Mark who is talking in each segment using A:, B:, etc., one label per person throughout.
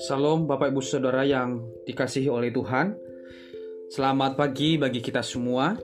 A: Salam Bapak Ibu Saudara yang dikasihi oleh Tuhan. Selamat pagi bagi kita semua.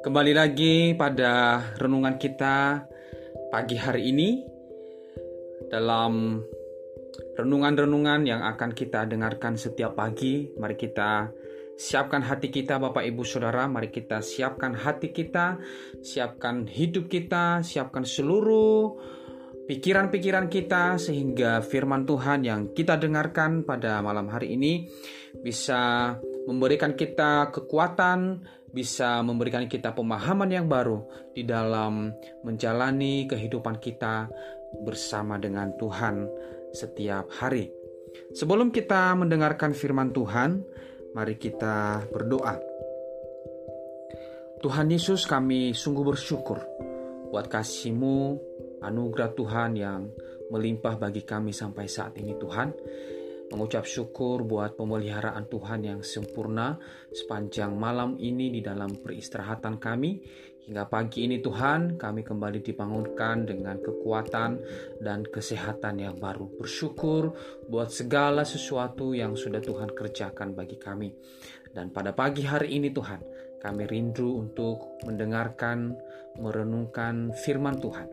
A: Kembali lagi pada renungan kita pagi hari ini dalam renungan-renungan yang akan kita dengarkan setiap pagi. Mari kita siapkan hati kita Bapak Ibu Saudara, mari kita siapkan hati kita, siapkan hidup kita, siapkan seluruh pikiran-pikiran kita sehingga firman Tuhan yang kita dengarkan pada malam hari ini bisa memberikan kita kekuatan, bisa memberikan kita pemahaman yang baru di dalam menjalani kehidupan kita bersama dengan Tuhan setiap hari. Sebelum kita mendengarkan firman Tuhan, mari kita berdoa. Tuhan Yesus kami sungguh bersyukur buat kasih-Mu anugerah Tuhan yang melimpah bagi kami sampai saat ini Tuhan. Mengucap syukur buat pemeliharaan Tuhan yang sempurna sepanjang malam ini di dalam peristirahatan kami. Hingga pagi ini Tuhan kami kembali dibangunkan dengan kekuatan dan kesehatan yang baru. Bersyukur buat segala sesuatu yang sudah Tuhan kerjakan bagi kami. Dan pada pagi hari ini Tuhan kami rindu untuk mendengarkan, merenungkan firman Tuhan.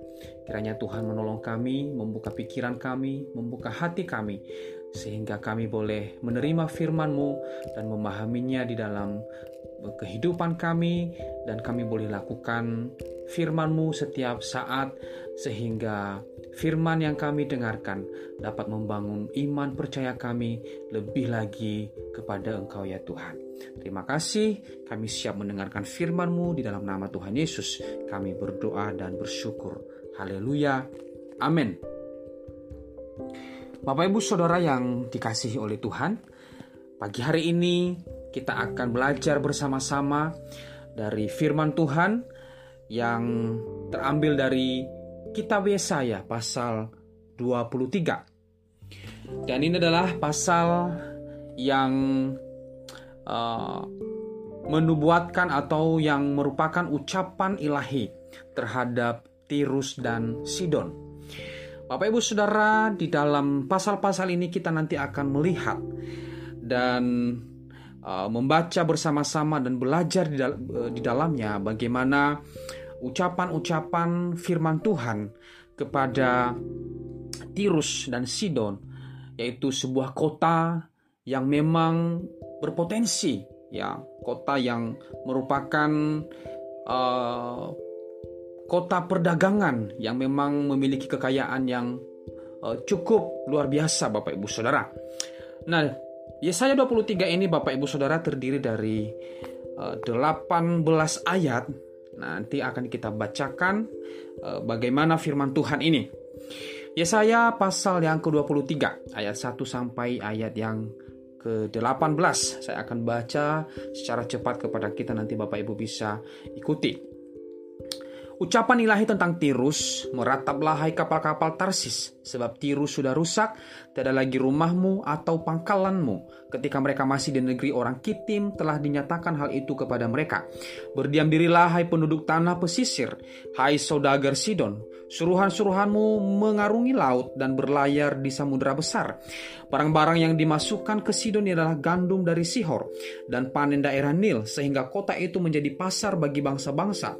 A: Kiranya Tuhan menolong kami, membuka pikiran kami, membuka hati kami, sehingga kami boleh menerima firman-Mu dan memahaminya di dalam kehidupan kami dan kami boleh lakukan firman-Mu setiap saat sehingga firman yang kami dengarkan dapat membangun iman percaya kami lebih lagi kepada Engkau ya Tuhan. Terima kasih kami siap mendengarkan firman-Mu di dalam nama Tuhan Yesus. Kami berdoa dan bersyukur. Haleluya. Amin. Bapak Ibu Saudara yang dikasihi oleh Tuhan, pagi hari ini kita akan belajar bersama-sama dari firman Tuhan yang terambil dari kitab Yesaya pasal 23. Dan ini adalah pasal yang uh, menubuatkan atau yang merupakan ucapan ilahi terhadap Tirus dan Sidon. Bapak Ibu Saudara, di dalam pasal-pasal ini kita nanti akan melihat dan uh, membaca bersama-sama dan belajar di, dal uh, dalamnya bagaimana ucapan-ucapan firman Tuhan kepada Tirus dan Sidon, yaitu sebuah kota yang memang berpotensi, ya, kota yang merupakan uh, kota perdagangan yang memang memiliki kekayaan yang uh, cukup luar biasa Bapak Ibu Saudara. Nah, Yesaya 23 ini Bapak Ibu Saudara terdiri dari uh, eh, 18 ayat. Nanti akan kita bacakan uh, bagaimana firman Tuhan ini. Yesaya pasal yang ke-23 ayat 1 sampai ayat yang ke-18. Saya akan baca secara cepat kepada kita nanti Bapak Ibu bisa ikuti. Ucapan ilahi tentang Tirus, merataplah hai kapal-kapal Tarsis, sebab Tirus sudah rusak, tidak lagi rumahmu atau pangkalanmu. Ketika mereka masih di negeri orang Kitim, telah dinyatakan hal itu kepada mereka. Berdiam dirilah hai penduduk tanah pesisir, hai saudagar Sidon, suruhan-suruhanmu mengarungi laut dan berlayar di samudera besar. Barang-barang yang dimasukkan ke Sidon adalah gandum dari Sihor dan panen daerah Nil, sehingga kota itu menjadi pasar bagi bangsa-bangsa.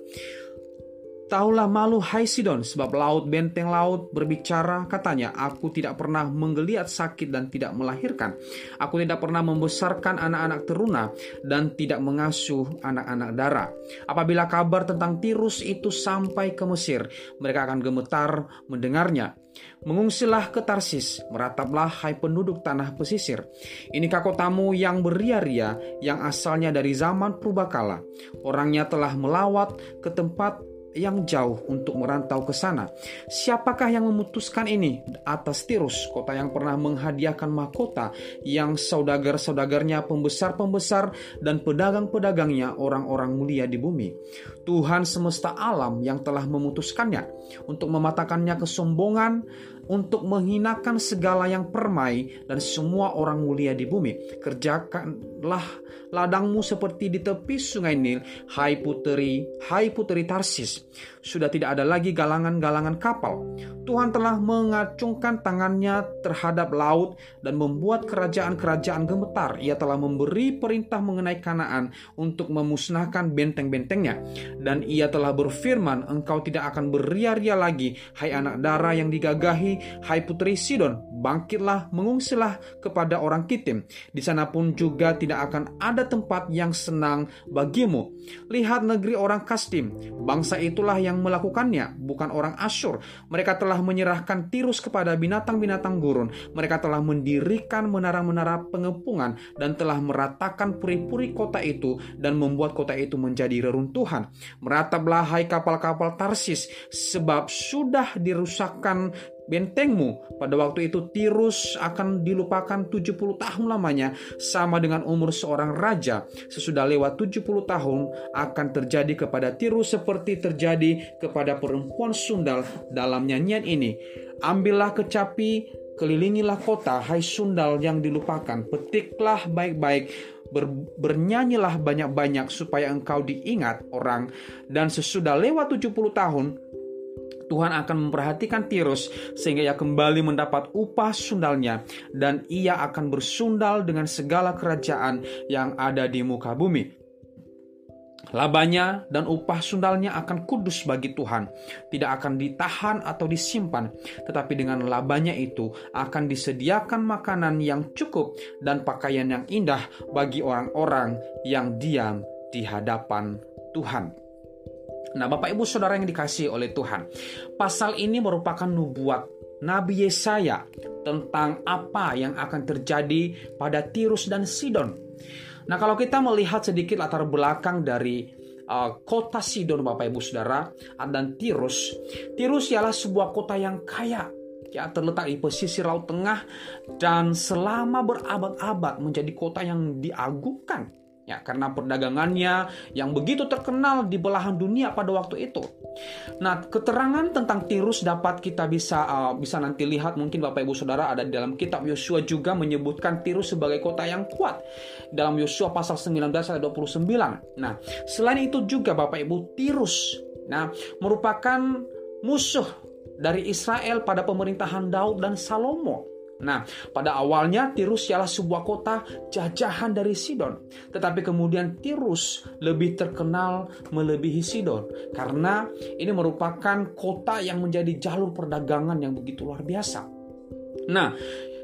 A: Taulah malu hai Sidon, sebab laut benteng laut berbicara katanya, aku tidak pernah menggeliat sakit dan tidak melahirkan. Aku tidak pernah membesarkan anak-anak teruna dan tidak mengasuh anak-anak darah. Apabila kabar tentang Tirus itu sampai ke Mesir, mereka akan gemetar mendengarnya. Mengungsilah ke Tarsis, merataplah hai penduduk tanah pesisir. Inikah kotamu yang beria-ria, yang asalnya dari zaman purbakala. Orangnya telah melawat ke tempat yang jauh untuk merantau ke sana. Siapakah yang memutuskan ini atas Tirus, kota yang pernah menghadiahkan mahkota yang saudagar-saudagarnya pembesar-pembesar dan pedagang-pedagangnya orang-orang mulia di bumi. Tuhan semesta alam yang telah memutuskannya untuk mematakannya kesombongan, untuk menghinakan segala yang permai dan semua orang mulia di bumi. Kerjakanlah ladangmu seperti di tepi sungai Nil, hai puteri, hai puteri Tarsis. Sudah tidak ada lagi galangan-galangan kapal. Tuhan telah mengacungkan tangannya terhadap laut dan membuat kerajaan-kerajaan gemetar. Ia telah memberi perintah mengenai Kanaan untuk memusnahkan benteng-bentengnya. Dan ia telah berfirman, engkau tidak akan beria-ria lagi, hai anak darah yang digagahi, hai putri Sidon, bangkitlah, mengungsilah kepada orang Kitim. Di sana pun juga tidak akan ada tempat yang senang bagimu. Lihat negeri orang Kastim, bangsa itulah yang melakukannya, bukan orang Asyur. Mereka telah menyerahkan Tirus kepada binatang-binatang gurun. Mereka telah mendirikan menara-menara pengepungan dan telah meratakan puri-puri kota itu dan membuat kota itu menjadi reruntuhan. Merataplah hai kapal-kapal Tarsis sebab sudah dirusakkan bentengmu. Pada waktu itu Tirus akan dilupakan 70 tahun lamanya sama dengan umur seorang raja. Sesudah lewat 70 tahun akan terjadi kepada Tirus seperti terjadi kepada perempuan sundal dalam nyanyian ini. Ambillah kecapi, kelilingilah kota, hai sundal yang dilupakan. Petiklah baik-baik, ber, bernyanyilah banyak-banyak supaya engkau diingat orang. Dan sesudah lewat 70 tahun, Tuhan akan memperhatikan Tirus sehingga ia kembali mendapat upah sundalnya dan ia akan bersundal dengan segala kerajaan yang ada di muka bumi. Labanya dan upah sundalnya akan kudus bagi Tuhan, tidak akan ditahan atau disimpan, tetapi dengan labanya itu akan disediakan makanan yang cukup dan pakaian yang indah bagi orang-orang yang diam di hadapan Tuhan. Nah, Bapak Ibu Saudara yang dikasih oleh Tuhan, pasal ini merupakan nubuat Nabi Yesaya tentang apa yang akan terjadi pada Tirus dan Sidon. Nah, kalau kita melihat sedikit latar belakang dari uh, kota Sidon, Bapak Ibu Saudara, dan Tirus, Tirus ialah sebuah kota yang kaya, ya terletak di pesisir laut tengah dan selama berabad-abad menjadi kota yang diagungkan ya karena perdagangannya yang begitu terkenal di belahan dunia pada waktu itu. Nah, keterangan tentang Tirus dapat kita bisa uh, bisa nanti lihat mungkin Bapak Ibu Saudara ada di dalam kitab Yosua juga menyebutkan Tirus sebagai kota yang kuat. Dalam Yosua pasal 19 ayat 29. Nah, selain itu juga Bapak Ibu Tirus nah merupakan musuh dari Israel pada pemerintahan Daud dan Salomo. Nah, pada awalnya Tirus ialah sebuah kota jajahan dari Sidon. Tetapi kemudian Tirus lebih terkenal melebihi Sidon. Karena ini merupakan kota yang menjadi jalur perdagangan yang begitu luar biasa. Nah,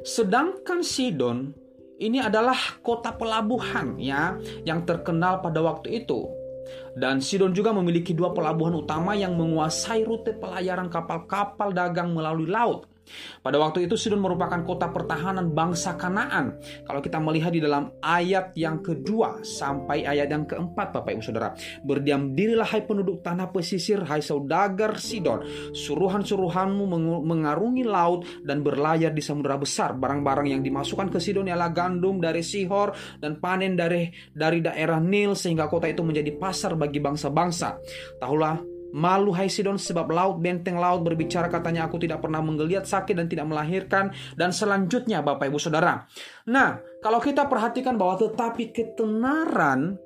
A: sedangkan Sidon ini adalah kota pelabuhan ya yang terkenal pada waktu itu. Dan Sidon juga memiliki dua pelabuhan utama yang menguasai rute pelayaran kapal-kapal dagang melalui laut. Pada waktu itu Sidon merupakan kota pertahanan bangsa Kanaan. Kalau kita melihat di dalam ayat yang kedua sampai ayat yang keempat Bapak Ibu Saudara. Berdiam dirilah hai penduduk tanah pesisir, hai saudagar Sidon. Suruhan-suruhanmu mengarungi laut dan berlayar di samudera besar. Barang-barang yang dimasukkan ke Sidon ialah gandum dari Sihor dan panen dari dari daerah Nil sehingga kota itu menjadi pasar bagi bangsa-bangsa. Tahulah Malu hai Sidon sebab laut benteng laut berbicara katanya aku tidak pernah menggeliat sakit dan tidak melahirkan dan selanjutnya Bapak Ibu Saudara. Nah, kalau kita perhatikan bahwa tetapi ketenaran,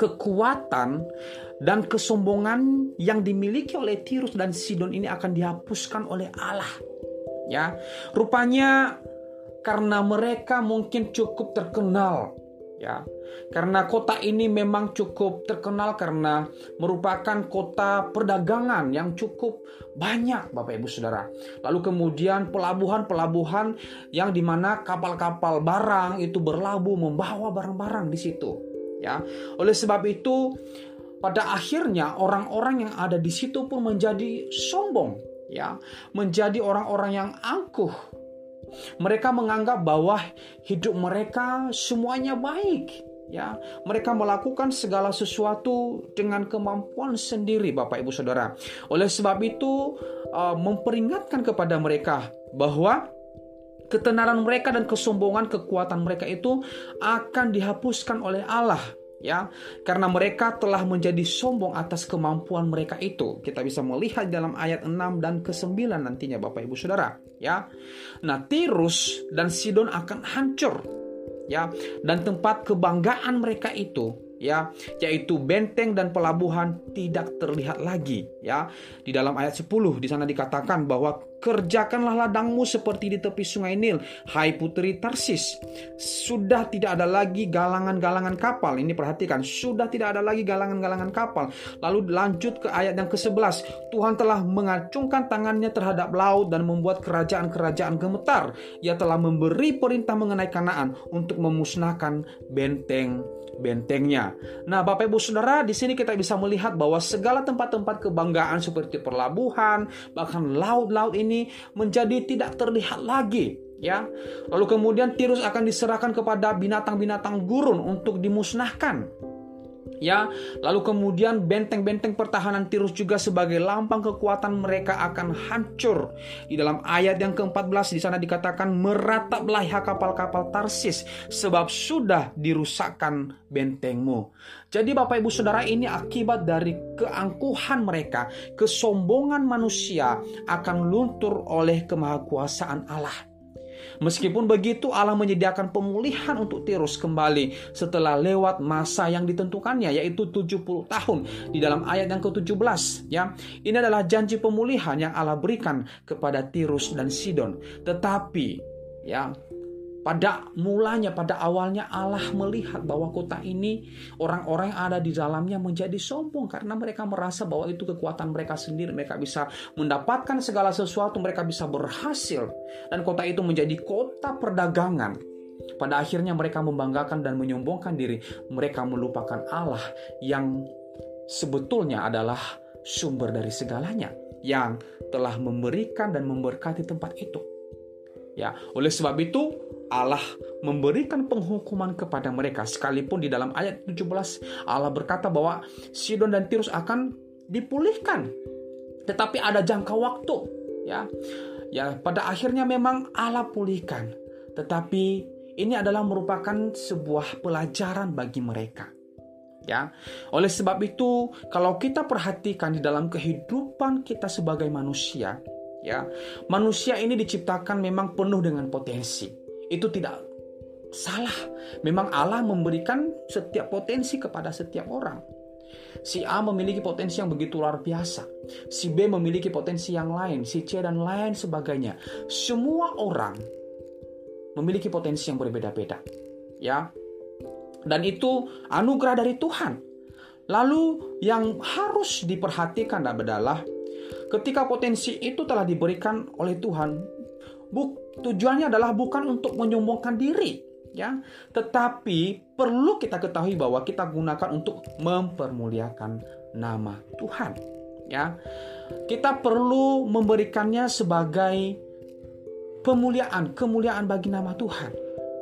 A: kekuatan dan kesombongan yang dimiliki oleh Tirus dan Sidon ini akan dihapuskan oleh Allah. Ya, rupanya karena mereka mungkin cukup terkenal ya. Karena kota ini memang cukup terkenal karena merupakan kota perdagangan yang cukup banyak Bapak Ibu Saudara. Lalu kemudian pelabuhan-pelabuhan yang di mana kapal-kapal barang itu berlabuh membawa barang-barang di situ ya. Oleh sebab itu pada akhirnya orang-orang yang ada di situ pun menjadi sombong ya. Menjadi orang-orang yang angkuh mereka menganggap bahwa hidup mereka semuanya baik. Ya, mereka melakukan segala sesuatu dengan kemampuan sendiri, Bapak Ibu Saudara. Oleh sebab itu, uh, memperingatkan kepada mereka bahwa ketenaran mereka dan kesombongan kekuatan mereka itu akan dihapuskan oleh Allah ya karena mereka telah menjadi sombong atas kemampuan mereka itu. Kita bisa melihat dalam ayat 6 dan ke-9 nantinya Bapak Ibu Saudara. Ya nah Tirus dan Sidon akan hancur. Ya dan tempat kebanggaan mereka itu ya yaitu benteng dan pelabuhan tidak terlihat lagi. Ya di dalam ayat 10 di sana dikatakan bahwa kerjakanlah ladangmu seperti di tepi sungai Nil. Hai putri Tarsis sudah tidak ada lagi galangan-galangan kapal. Ini perhatikan sudah tidak ada lagi galangan-galangan kapal. Lalu lanjut ke ayat yang ke-11 Tuhan telah mengacungkan tangannya terhadap laut dan membuat kerajaan-kerajaan gemetar. Ia telah memberi perintah mengenai Kanaan untuk memusnahkan benteng bentengnya. Nah, Bapak Ibu Saudara, di sini kita bisa melihat bahwa segala tempat-tempat kebanggaan seperti pelabuhan, bahkan laut-laut ini menjadi tidak terlihat lagi ya. Lalu kemudian Tirus akan diserahkan kepada binatang-binatang gurun untuk dimusnahkan ya lalu kemudian benteng-benteng pertahanan Tirus juga sebagai lambang kekuatan mereka akan hancur. Di dalam ayat yang ke-14 di sana dikatakan merataplah kapal-kapal Tarsis sebab sudah dirusakkan bentengmu. Jadi Bapak Ibu Saudara ini akibat dari keangkuhan mereka kesombongan manusia akan luntur oleh kemahakuasaan Allah Meskipun begitu Allah menyediakan pemulihan untuk Tirus kembali setelah lewat masa yang ditentukannya yaitu 70 tahun di dalam ayat yang ke-17 ya. Ini adalah janji pemulihan yang Allah berikan kepada Tirus dan Sidon. Tetapi ya pada mulanya, pada awalnya Allah melihat bahwa kota ini orang-orang yang ada di dalamnya menjadi sombong karena mereka merasa bahwa itu kekuatan mereka sendiri. Mereka bisa mendapatkan segala sesuatu, mereka bisa berhasil. Dan kota itu menjadi kota perdagangan. Pada akhirnya mereka membanggakan dan menyombongkan diri. Mereka melupakan Allah yang sebetulnya adalah sumber dari segalanya. Yang telah memberikan dan memberkati tempat itu. Ya, oleh sebab itu Allah memberikan penghukuman kepada mereka. Sekalipun di dalam ayat 17 Allah berkata bahwa Sidon dan Tirus akan dipulihkan. Tetapi ada jangka waktu ya. Ya pada akhirnya memang Allah pulihkan. Tetapi ini adalah merupakan sebuah pelajaran bagi mereka ya. Oleh sebab itu kalau kita perhatikan di dalam kehidupan kita sebagai manusia ya manusia ini diciptakan memang penuh dengan potensi itu tidak salah. Memang Allah memberikan setiap potensi kepada setiap orang. Si A memiliki potensi yang begitu luar biasa. Si B memiliki potensi yang lain, si C dan lain sebagainya. Semua orang memiliki potensi yang berbeda-beda. Ya. Dan itu anugerah dari Tuhan. Lalu yang harus diperhatikan adalah ketika potensi itu telah diberikan oleh Tuhan, Buk, tujuannya adalah bukan untuk menyombongkan diri, ya, tetapi perlu kita ketahui bahwa kita gunakan untuk mempermuliakan nama Tuhan, ya. Kita perlu memberikannya sebagai pemuliaan, kemuliaan bagi nama Tuhan.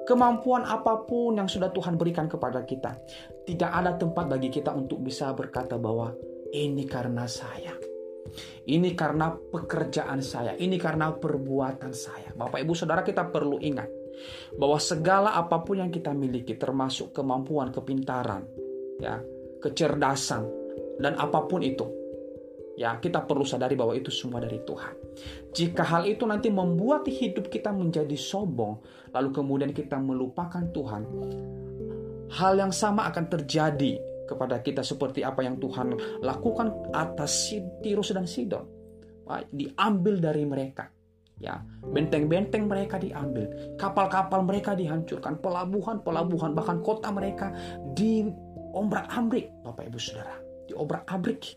A: Kemampuan apa pun yang sudah Tuhan berikan kepada kita, tidak ada tempat bagi kita untuk bisa berkata bahwa ini karena saya ini karena pekerjaan saya, ini karena perbuatan saya. Bapak Ibu Saudara kita perlu ingat bahwa segala apa pun yang kita miliki termasuk kemampuan, kepintaran, ya, kecerdasan dan apa pun itu Ya, kita perlu sadari bahwa itu semua dari Tuhan. Jika hal itu nanti membuat hidup kita menjadi sombong, lalu kemudian kita melupakan Tuhan, hal yang sama akan terjadi kepada kita seperti apa yang Tuhan lakukan atas Tirus dan Sidon. Diambil dari mereka. Ya, benteng-benteng mereka diambil, kapal-kapal mereka dihancurkan, pelabuhan-pelabuhan bahkan kota mereka di ombrak-ambrik, Bapak Ibu Saudara, di obrak-abrik.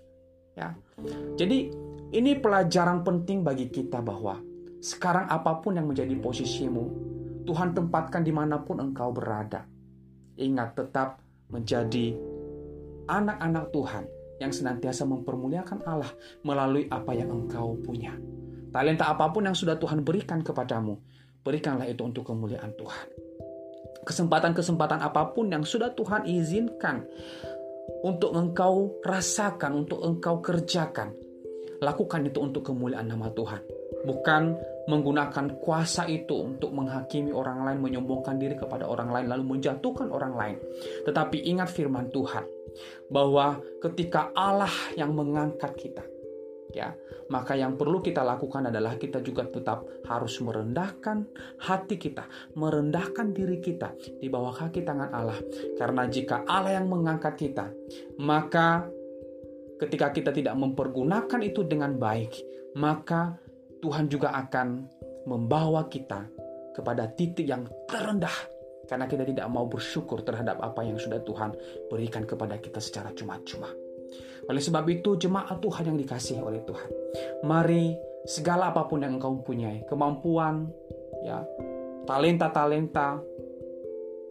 A: Ya. Jadi ini pelajaran penting bagi kita bahwa sekarang apa pun yang menjadi posisimu, Tuhan tempatkan di mana pun engkau berada. Ingat tetap menjadi anak-anak Tuhan yang senantiasa mempermuliakan Allah melalui apa yang engkau punya. Talenta apa pun yang sudah Tuhan berikan kepadamu, berikanlah itu untuk kemuliaan Tuhan. Kesempatan-kesempatan apa pun yang sudah Tuhan izinkan untuk engkau rasakan, untuk engkau kerjakan, lakukan itu untuk kemuliaan nama Tuhan. Bukan menggunakan kuasa itu untuk menghakimi orang lain, menyombongkan diri kepada orang lain, lalu menjatuhkan orang lain. Tetapi ingat firman Tuhan, bahwa ketika Allah yang mengangkat kita, ya maka yang perlu kita lakukan adalah kita juga tetap harus merendahkan hati kita merendahkan diri kita di bawah kaki tangan Allah. Karena jika Allah yang mengangkat kita maka ketika kita tidak mempergunakan itu dengan baik maka Tuhan juga akan membawa kita kepada titik yang terendah karena kita tidak mau bersyukur terhadap apa yang sudah Tuhan berikan kepada kita secara cuma-cuma. Oleh sebab itu, jemaat Tuhan yang dikasihi oleh Tuhan, mari segala apa pun yang engkau punyai, kemampuan, ya, talenta-talenta,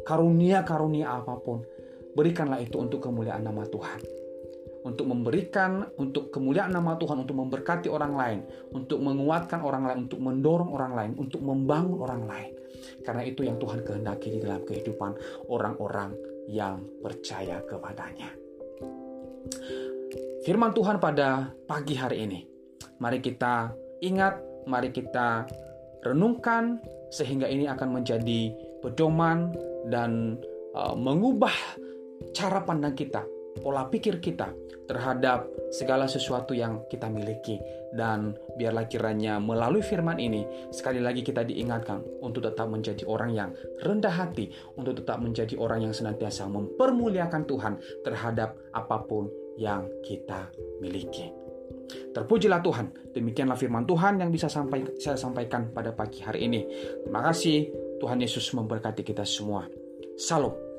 A: karunia-karunia apa pun, berikanlah itu untuk kemuliaan nama Tuhan. Untuk memberikan, untuk kemuliaan nama Tuhan, untuk memberkati orang lain, untuk menguatkan orang lain, untuk mendorong orang lain, untuk membangun orang lain. Karena itu yang Tuhan kehendaki di dalam kehidupan orang-orang yang percaya kepadanya firman Tuhan pada pagi hari ini. Mari kita ingat, mari kita renungkan sehingga ini akan menjadi pedoman dan uh, mengubah cara pandang kita, pola pikir kita terhadap segala sesuatu yang kita miliki dan biarlah kiranya melalui firman ini sekali lagi kita diingatkan untuk tetap menjadi orang yang rendah hati, untuk tetap menjadi orang yang senantiasa mempermuliakan Tuhan terhadap apa pun yang kita miliki. Terpujilah Tuhan. Demikianlah firman Tuhan yang bisa saya sampaikan pada pagi hari ini. Terima kasih. Tuhan Yesus memberkati kita semua. Salam.